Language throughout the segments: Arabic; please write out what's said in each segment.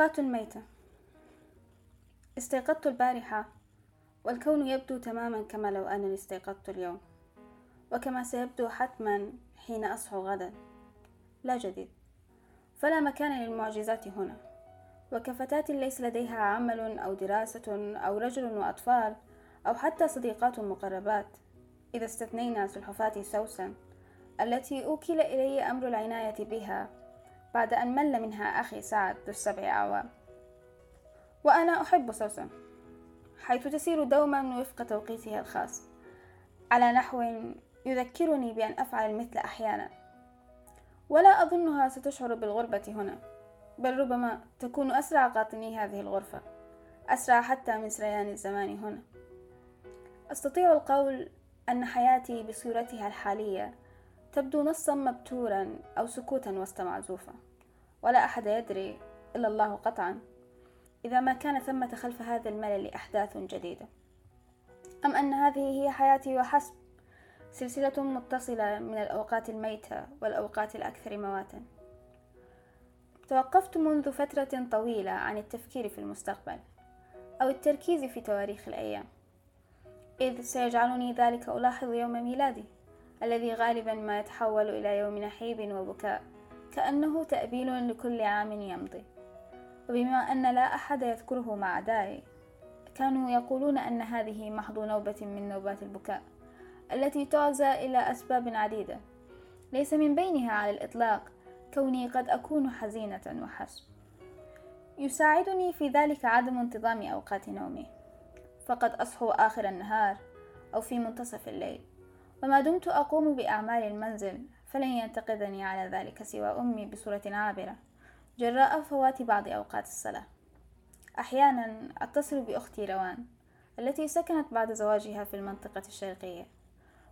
أوقات ميتة استيقظت البارحة والكون يبدو تماما كما لو أنني استيقظت اليوم وكما سيبدو حتما حين أصحو غدا. لا جديد. فلا مكان للمعجزات هنا. وكفتاة ليس لديها عمل أو دراسة أو رجل وأطفال أو حتى صديقات مقربات إذا استثنينا سلحفاتي سوسن التي أوكل إلي أمر العناية بها بعد أن مل منها أخي سعد ذو السبع أعوام. وأنا أحب سوسن حيث تسير دوما وفق توقيتها الخاص على نحو يذكرني بأن أفعل المثل أحيانا. ولا أظنها ستشعر بالغربة هنا بل ربما تكون أسرع قاطني هذه الغرفة أسرع حتى من سريان الزمان هنا. أستطيع القول أن حياتي بصورتها الحالية تبدو نصا مبتورا أو سكوتا وسط معزوفة. ولا أحد يدري إلا الله قطعا. إذا ما كان ثمة خلف هذا الملل أحداث جديدة. أم أن هذه هي حياتي وحسب. سلسلة متصلة من الأوقات الميتة والأوقات الأكثر مواتا. توقفت منذ فترة طويلة عن التفكير في المستقبل أو التركيز في تواريخ الأيام. إذ سيجعلني ذلك ألاحظ يوم ميلادي الذي غالبا ما يتحول إلى يوم نحيب وبكاء. كأنه تأبيل لكل عام يمضي. وبما أن لا أحد يذكره مع عدائي كانوا يقولون أن هذه محض نوبة من نوبات البكاء التي تعزى إلى أسباب عديدة. ليس من بينها على الإطلاق كوني قد أكون حزينة وحسب يساعدني في ذلك عدم انتظام أوقات نومي. فقد أصحو آخر النهار أو في منتصف الليل. وما دمت أقوم بأعمال المنزل فلن ينتقدني على ذلك سوى أمي بصورة عابرة. جراء فوات بعض أوقات الصلاة. أحيانا أتصل بأختي روان التي سكنت بعد زواجها في المنطقة الشرقية.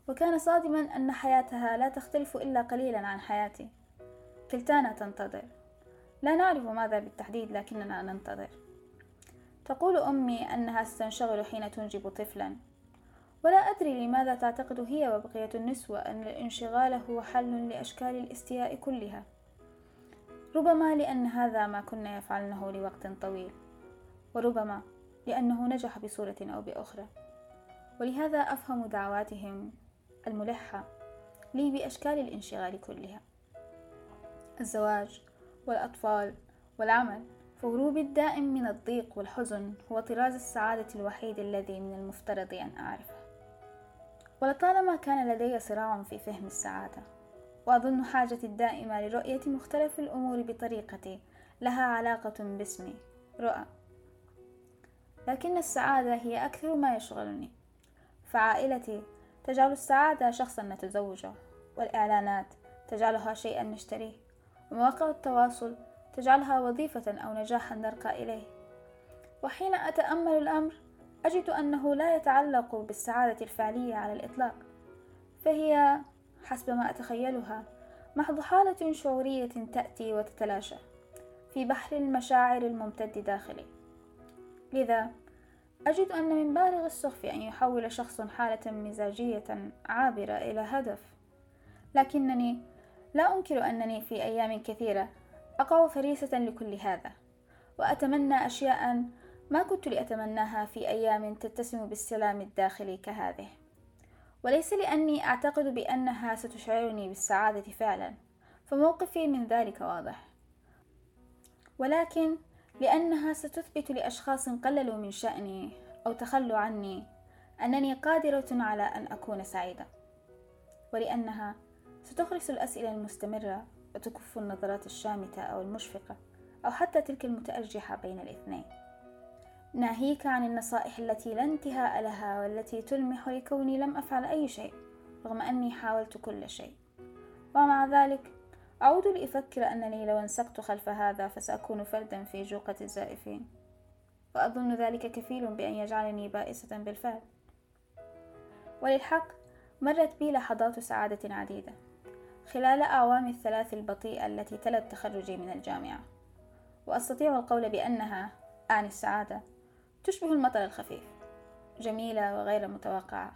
وكان صادما أن حياتها لا تختلف إلا قليلا عن حياتي. كلتانا تنتظر. لا نعرف ماذا بالتحديد لكننا ننتظر. تقول أمي أنها ستنشغل حين تنجب طفلا. ولا أدري لماذا تعتقد هي وبقية النسوة أن الانشغال هو حل لأشكال الاستياء كلها. ربما لأن هذا ما كنا يفعلنه لوقت طويل وربما لأنه نجح بصورة أو بأخرى. ولهذا أفهم دعواتهم الملحة لي بأشكال الانشغال كلها. الزواج والأطفال والعمل فهروبي الدائم من الضيق والحزن هو طراز السعادة الوحيد الذي من المفترض أن أعرفه. ولطالما كان لدي صراع في فهم السعادة وأظن حاجتي الدائمة لرؤية مختلف الأمور بطريقتي لها علاقة باسمي رؤى. لكن السعادة هي أكثر ما يشغلني. فعائلتي تجعل السعادة شخصا نتزوجه والإعلانات تجعلها شيئا نشتريه ومواقع التواصل تجعلها وظيفة أو نجاحا نرقى إليه. وحين أتأمل الأمر أجد أنه لا يتعلق بالسعادة الفعلية على الإطلاق فهي حسب ما أتخيلها محض حالة شعورية تأتي وتتلاشى في بحر المشاعر الممتد داخلي. لذا أجد أن من بالغ السخف أن يحول شخص حالة مزاجية عابرة إلى هدف لكنني لا أنكر أنني في أيام كثيرة أقع فريسة لكل هذا وأتمنى أشياء ما كنت لأتمناها في أيام تتسم بالسلام الداخلي كهذه. وليس لأني أعتقد بأنها ستشعرني بالسعادة فعلا فموقفي من ذلك واضح. ولكن لأنها ستثبت لأشخاص قللوا من شأني أو تخلوا عني أنني قادرة على أن أكون سعيدة. ولأنها ستخرس الأسئلة المستمرة وتكف النظرات الشامتة أو المشفقة أو حتى تلك المتأرجحة بين الاثنين. ناهيك عن النصائح التي لا انتهاء لها والتي تلمح لكوني لم أفعل أي شيء رغم أني حاولت كل شيء. ومع ذلك أعود لأفكر أنني لو انسقت خلف هذا فسأكون فردا في جوقة الزائفين. وأظن ذلك كفيل بأن يجعلني بائسة بالفعل. وللحق مرت بي لحظات سعادة عديدة. خلال أعوام الثلاث البطيئة التي تلت تخرجي من الجامعة. وأستطيع القول بأنها أعني السعادة. تشبه المطر الخفيف. جميلة وغير متوقعة.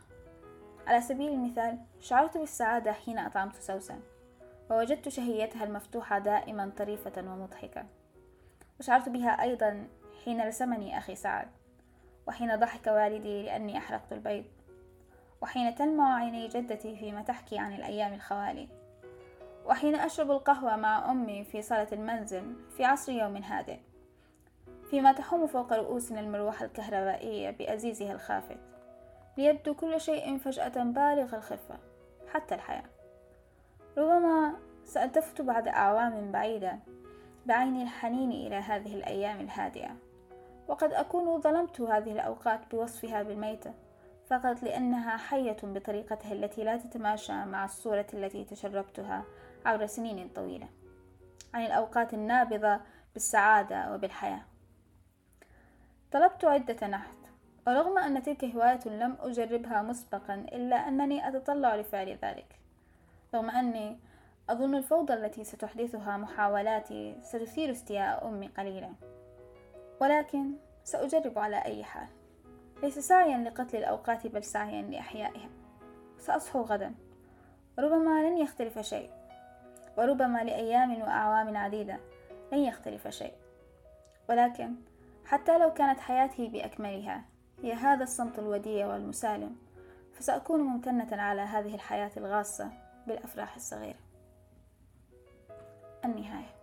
على سبيل المثال شعرت بالسعادة حين أطعمت سوسن ووجدت شهيتها المفتوحة دائما طريفة ومضحكة. وشعرت بها أيضا حين رسمني أخي سعد وحين ضحك والدي لأني أحرقت البيض وحين تلمع عيني جدتي فيما تحكي عن الأيام الخوالي وحين أشرب القهوة مع أمي في صالة المنزل في عصر يوم هادئ. فيما تحوم فوق رؤوسنا المروحة الكهربائية بأزيزها الخافت ليبدو كل شيء فجأة بالغ الخفة حتى الحياة. ربما سألتفت بعد أعوام بعيدة بعين الحنين إلى هذه الأيام الهادئة وقد أكون ظلمت هذه الأوقات بوصفها بالميتة فقط لأنها حية بطريقتها التي لا تتماشى مع الصورة التي تشربتها عبر سنين طويلة عن الأوقات النابضة بالسعادة وبالحياة. طلبت عدة نحت. ورغم أن تلك هواية لم أجربها مسبقا إلا أنني أتطلع لفعل ذلك. رغم أني أظن الفوضى التي ستحدثها محاولاتي ستثير استياء أمي قليلا. ولكن سأجرب على أي حال. ليس سعيا لقتل الأوقات بل سعيا لإحيائها سأصحو غدا. ربما لن يختلف شيء. وربما لأيام وأعوام عديدة لن يختلف شيء. ولكن حتى لو كانت حياتي بأكملها. هي هذا الصمت الوديع والمسالم. فسأكون ممتنة على هذه الحياة الغاصة بالأفراح الصغيرة. النهاية.